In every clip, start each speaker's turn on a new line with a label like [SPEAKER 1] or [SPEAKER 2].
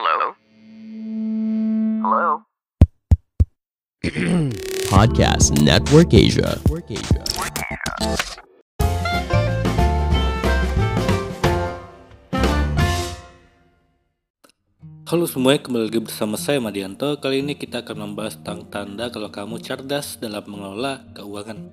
[SPEAKER 1] Hello? Hello?
[SPEAKER 2] Podcast Network Asia.
[SPEAKER 3] Halo semuanya, kembali lagi bersama saya Madianto. Kali ini kita akan membahas tentang tanda kalau kamu cerdas dalam mengelola keuangan.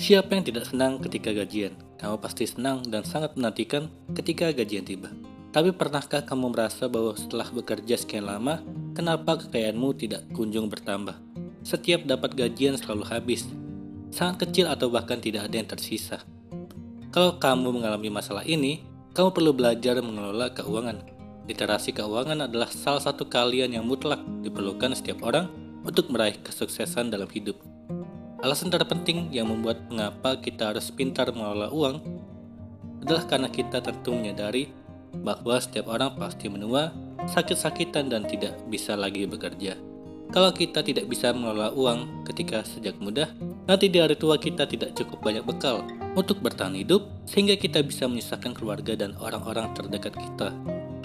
[SPEAKER 3] Siapa yang tidak senang ketika gajian? Kamu pasti senang dan sangat menantikan ketika gajian tiba. Tapi pernahkah kamu merasa bahwa setelah bekerja sekian lama, kenapa kekayaanmu tidak kunjung bertambah? Setiap dapat gajian selalu habis. Sangat kecil atau bahkan tidak ada yang tersisa. Kalau kamu mengalami masalah ini, kamu perlu belajar mengelola keuangan. Literasi keuangan adalah salah satu kalian yang mutlak diperlukan setiap orang untuk meraih kesuksesan dalam hidup. Alasan terpenting yang membuat mengapa kita harus pintar mengelola uang adalah karena kita tentu menyadari bahwa setiap orang pasti menua, sakit-sakitan dan tidak bisa lagi bekerja. Kalau kita tidak bisa mengelola uang ketika sejak muda, nanti di hari tua kita tidak cukup banyak bekal untuk bertahan hidup sehingga kita bisa menyusahkan keluarga dan orang-orang terdekat kita.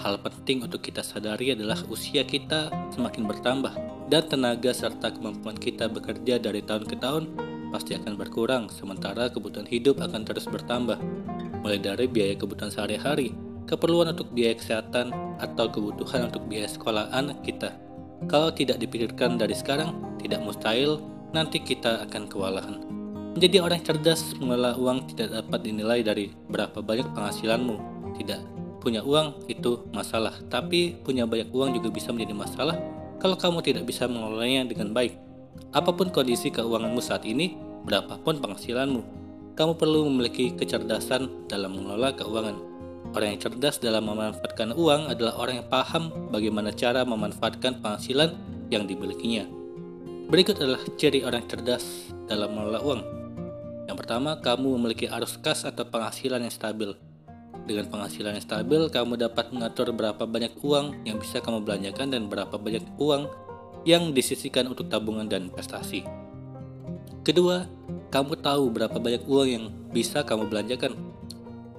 [SPEAKER 3] Hal penting untuk kita sadari adalah usia kita semakin bertambah dan tenaga serta kemampuan kita bekerja dari tahun ke tahun pasti akan berkurang sementara kebutuhan hidup akan terus bertambah mulai dari biaya kebutuhan sehari-hari, keperluan untuk biaya kesehatan atau kebutuhan untuk biaya sekolah anak kita. Kalau tidak dipikirkan dari sekarang, tidak mustahil nanti kita akan kewalahan. Menjadi orang cerdas mengelola uang tidak dapat dinilai dari berapa banyak penghasilanmu. Tidak, punya uang itu masalah, tapi punya banyak uang juga bisa menjadi masalah kalau kamu tidak bisa mengelolanya dengan baik. Apa pun kondisi keuanganmu saat ini, berapapun penghasilanmu, kamu perlu memiliki kecerdasan dalam mengelola keuangan. Orang yang cerdas dalam memanfaatkan uang adalah orang yang paham bagaimana cara memanfaatkan penghasilan yang dimilikinya. Berikut adalah ciri orang cerdas dalam mengelola uang. Yang pertama, kamu memiliki arus kas atau penghasilan yang stabil. Dengan penghasilan yang stabil, kamu dapat mengatur berapa banyak uang yang bisa kamu belanjakan dan berapa banyak uang yang disisihkan untuk tabungan dan investasi. Kedua, kamu tahu berapa banyak uang yang bisa kamu belanjakan.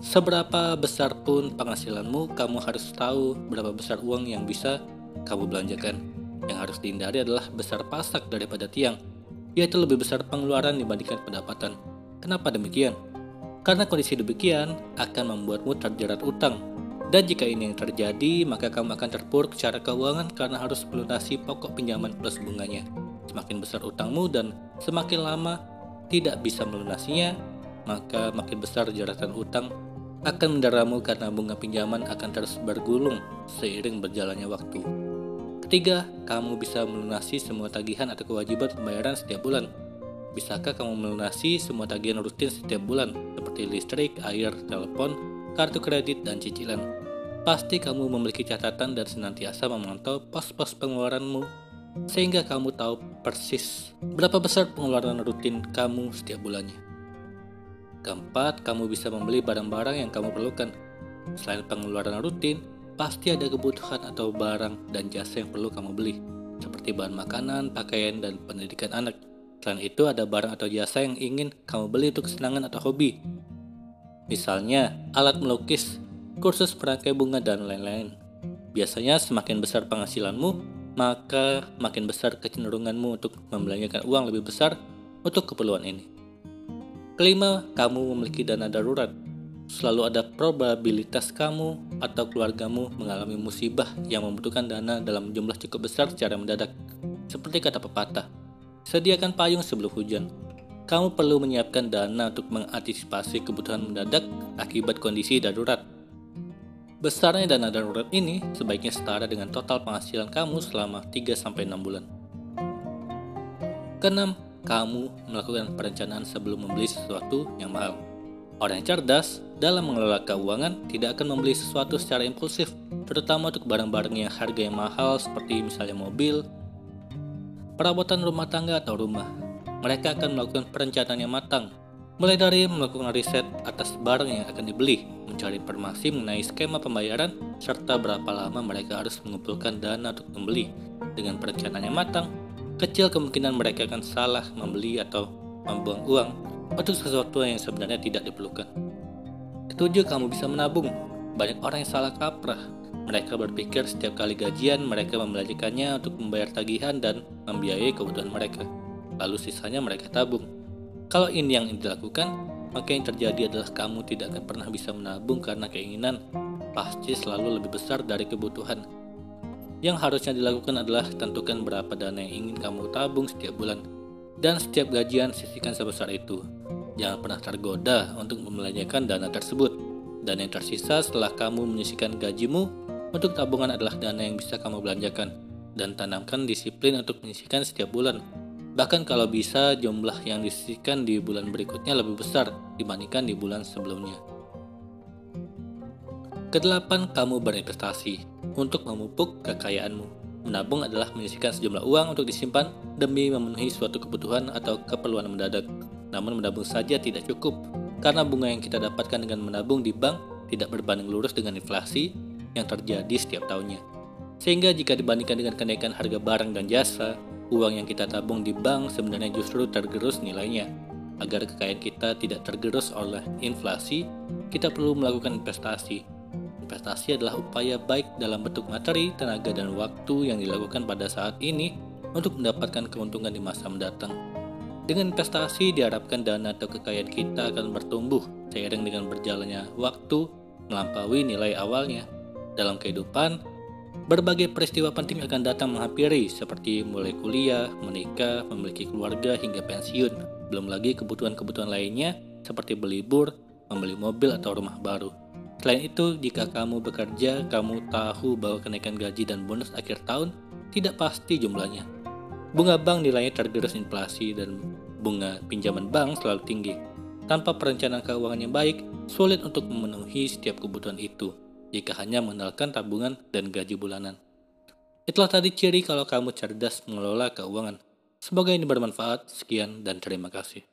[SPEAKER 3] Seberapa besar pun penghasilanmu, kamu harus tahu berapa besar uang yang bisa kamu belanjakan. Yang harus dihindari adalah besar pasak daripada tiang, yaitu lebih besar pengeluaran dibandingkan pendapatan. Kenapa demikian? Karena kondisi demikian akan membuatmu terjerat utang. Dan jika ini yang terjadi, maka kamu akan terpuruk secara keuangan karena harus melunasi pokok pinjaman plus bunganya. Semakin besar utangmu dan semakin lama tidak bisa melunasinya, maka makin besar jeratan utang akan menderamu karena bunga pinjaman akan terus bergulung seiring berjalannya waktu. Ketiga, kamu bisa melunasi semua tagihan atau kewajiban pembayaran setiap bulan. Bisakah kamu melunasi semua tagihan rutin setiap bulan, seperti listrik, air, telepon, kartu kredit, dan cicilan? Pasti kamu memiliki catatan dan senantiasa memantau pos-pos pengeluaranmu, sehingga kamu tahu persis berapa besar pengeluaran rutin kamu setiap bulannya. Keempat, kamu bisa membeli barang-barang yang kamu perlukan. Selain pengeluaran rutin, pasti ada kebutuhan atau barang dan jasa yang perlu kamu beli, seperti bahan makanan, pakaian, dan pendidikan anak. Selain itu ada barang atau jasa yang ingin kamu beli untuk kesenangan atau hobi. Misalnya, alat melukis, kursus perangkai bunga, dan lain-lain. Biasanya semakin besar penghasilanmu, maka makin besar kecenderunganmu untuk membelanjakan uang lebih besar untuk keperluan ini. Kelima, kamu memiliki dana darurat. Selalu ada probabilitas kamu atau keluargamu mengalami musibah yang membutuhkan dana dalam jumlah cukup besar secara mendadak. Seperti kata pepatah, Sediakan payung sebelum hujan. Kamu perlu menyiapkan dana untuk mengantisipasi kebutuhan mendadak akibat kondisi darurat. Besarnya dana darurat ini sebaiknya setara dengan total penghasilan kamu selama 3-6 bulan. Keenam, kamu melakukan perencanaan sebelum membeli sesuatu yang mahal. Orang yang cerdas dalam mengelola keuangan tidak akan membeli sesuatu secara impulsif, terutama untuk barang-barang yang harganya mahal seperti misalnya mobil, perabotan rumah tangga atau rumah. Mereka akan melakukan perencanaan yang matang, mulai dari melakukan riset atas barang yang akan dibeli, mencari informasi mengenai skema pembayaran, serta berapa lama mereka harus mengumpulkan dana untuk membeli. Dengan perencanaan yang matang, kecil kemungkinan mereka akan salah membeli atau membuang uang untuk sesuatu yang sebenarnya tidak diperlukan. Ketujuh, kamu bisa menabung. Banyak orang yang salah kaprah Mereka berpikir setiap kali gajian mereka membelanjakannya untuk membayar tagihan dan membiayai kebutuhan mereka. Lalu sisanya mereka tabung. Kalau ini yang dilakukan, maka yang terjadi adalah kamu tidak akan pernah bisa menabung karena keinginan pasti selalu lebih besar dari kebutuhan. Yang harusnya dilakukan adalah tentukan berapa dana yang ingin kamu tabung setiap bulan dan setiap gajian sisihkan sebesar itu. Jangan pernah tergoda untuk membelanjakan dana tersebut. Dan yang tersisa setelah kamu menyisihkan gajimu untuk tabungan adalah dana yang bisa kamu belanjakan dan tanamkan disiplin untuk menyisihkan setiap bulan. Bahkan kalau bisa jumlah yang disisihkan di bulan berikutnya lebih besar dibandingkan di bulan sebelumnya. Kedelapan, kamu berinvestasi untuk memupuk kekayaanmu. Menabung adalah menyisihkan sejumlah uang untuk disimpan demi memenuhi suatu kebutuhan atau keperluan mendadak. Namun menabung saja tidak cukup, karena bunga yang kita dapatkan dengan menabung di bank tidak berbanding lurus dengan inflasi yang terjadi setiap tahunnya. Sehingga jika dibandingkan dengan kenaikan harga barang dan jasa, uang yang kita tabung di bank sebenarnya justru tergerus nilainya. Agar kekayaan kita tidak tergerus oleh inflasi, kita perlu melakukan investasi Investasi adalah upaya baik dalam bentuk materi, tenaga, dan waktu yang dilakukan pada saat ini untuk mendapatkan keuntungan di masa mendatang. Dengan investasi diharapkan dana atau kekayaan kita akan bertumbuh seiring dengan berjalannya waktu melampaui nilai awalnya. Dalam kehidupan, berbagai peristiwa penting akan datang menghampiri seperti mulai kuliah, menikah, memiliki keluarga hingga pensiun. Belum lagi kebutuhan-kebutuhan lainnya seperti berlibur, membeli mobil atau rumah baru. Selain itu, jika kamu bekerja, kamu tahu bahwa kenaikan gaji dan bonus akhir tahun tidak pasti jumlahnya. Bunga bank nilainya tergerus inflasi dan bunga pinjaman bank selalu tinggi. Tanpa perencanaan keuangan yang baik, sulit untuk memenuhi setiap kebutuhan itu jika hanya mengandalkan tabungan dan gaji bulanan. Itulah tadi ciri kalau kamu cerdas mengelola keuangan. Semoga ini bermanfaat. Sekian dan terima kasih.